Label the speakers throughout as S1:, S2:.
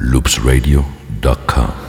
S1: loopsradio.com.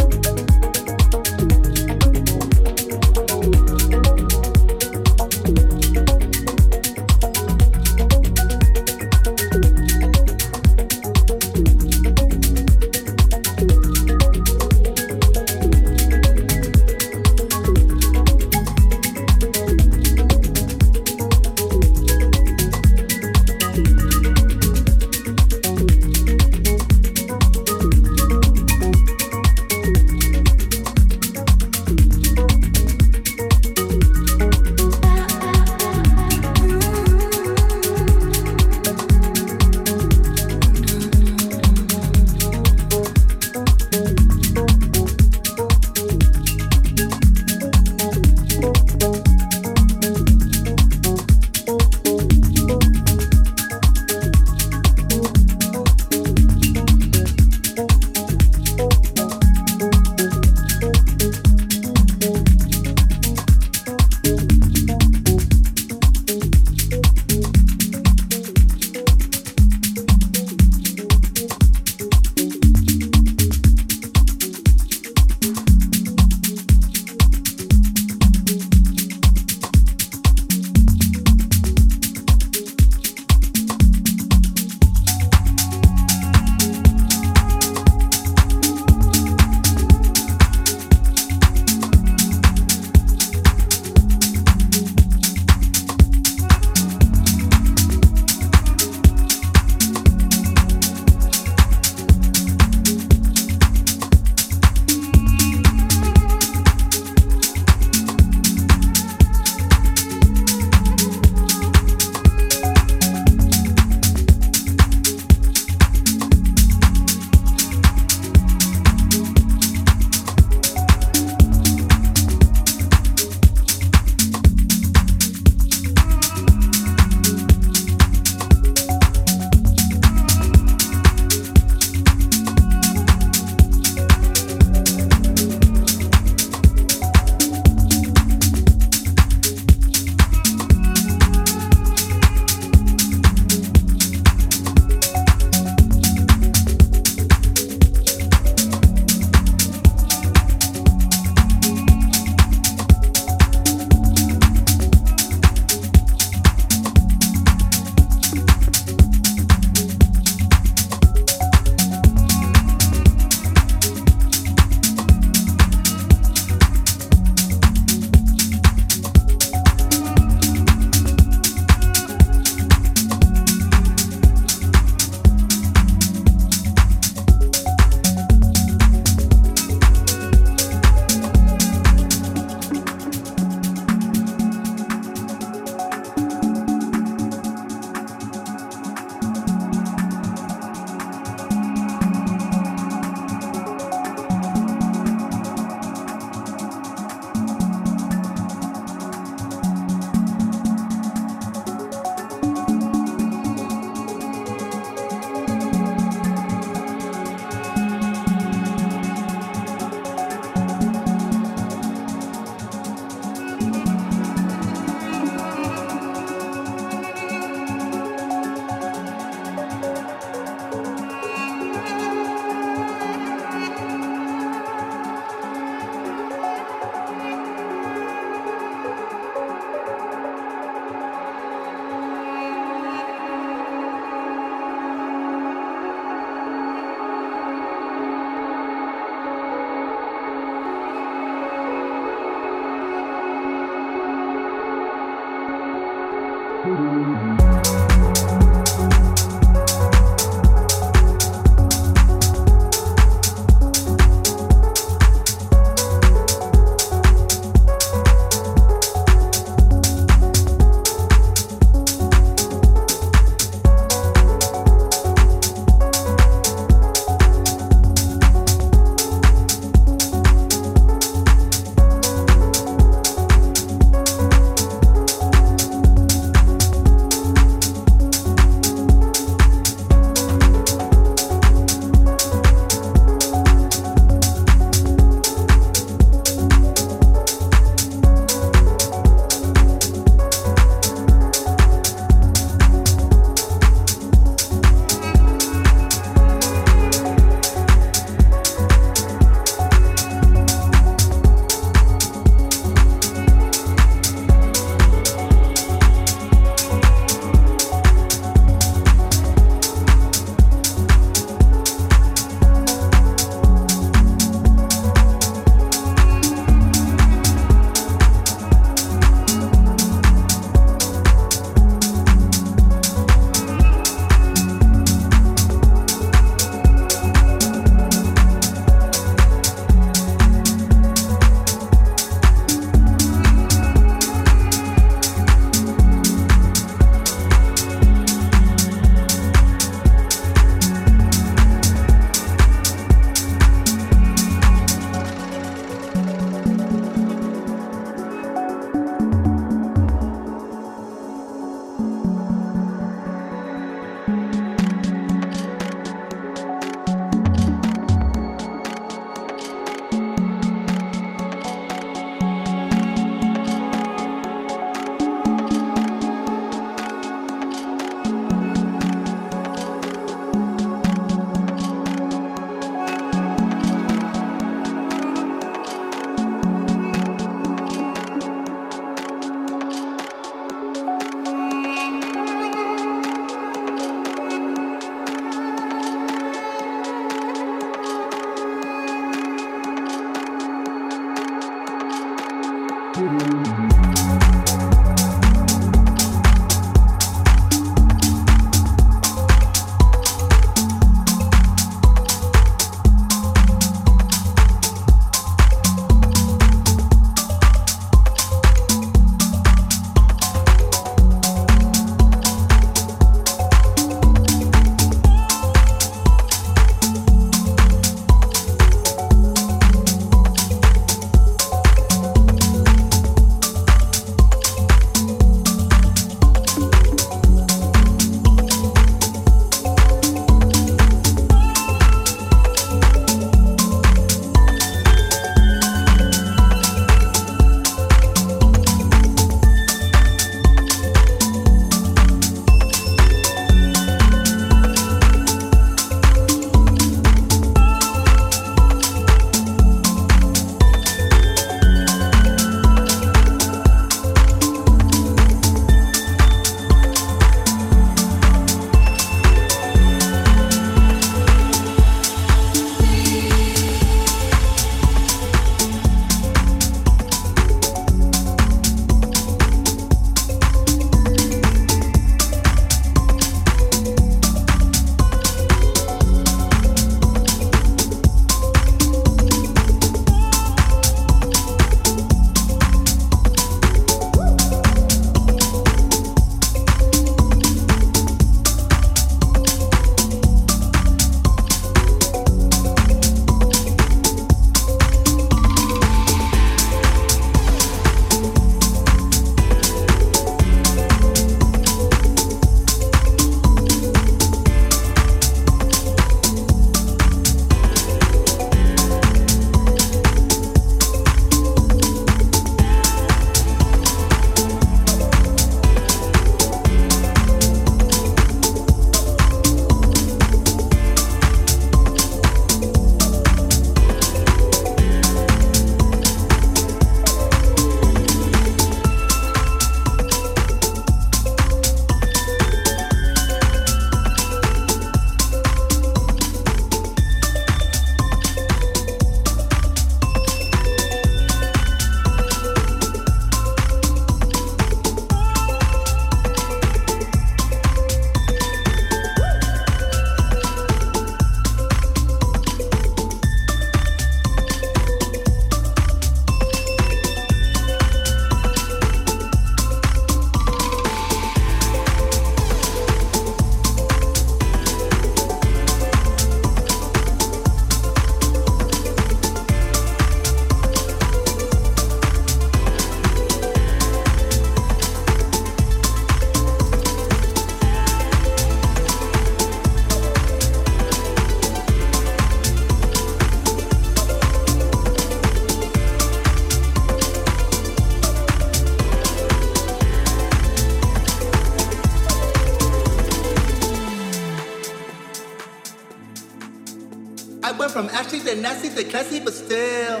S2: to classy, but still.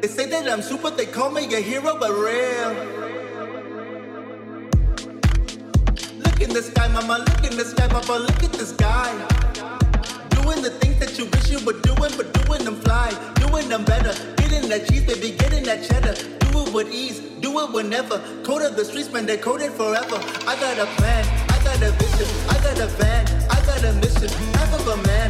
S2: They say that I'm super, they call me a hero, but real. Look in the sky, mama, look in the sky, papa, look at the sky. Doing the things that you wish you were doing, but doing them fly, doing them better. Getting that cheese, baby, getting that cheddar. Do it with ease, do it whenever. Code of the streets, man, they coded forever. I got a plan, I got a vision, I got a van, I got a mission. Half of a man,